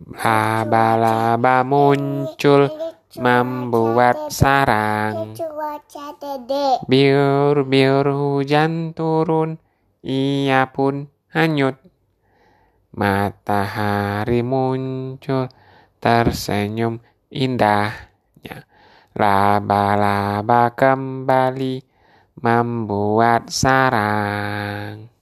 Laba-laba muncul membuat sarang. Biur-biur hujan turun, ia pun hanyut. Matahari muncul, tersenyum indahnya. Laba-laba kembali membuat sarang.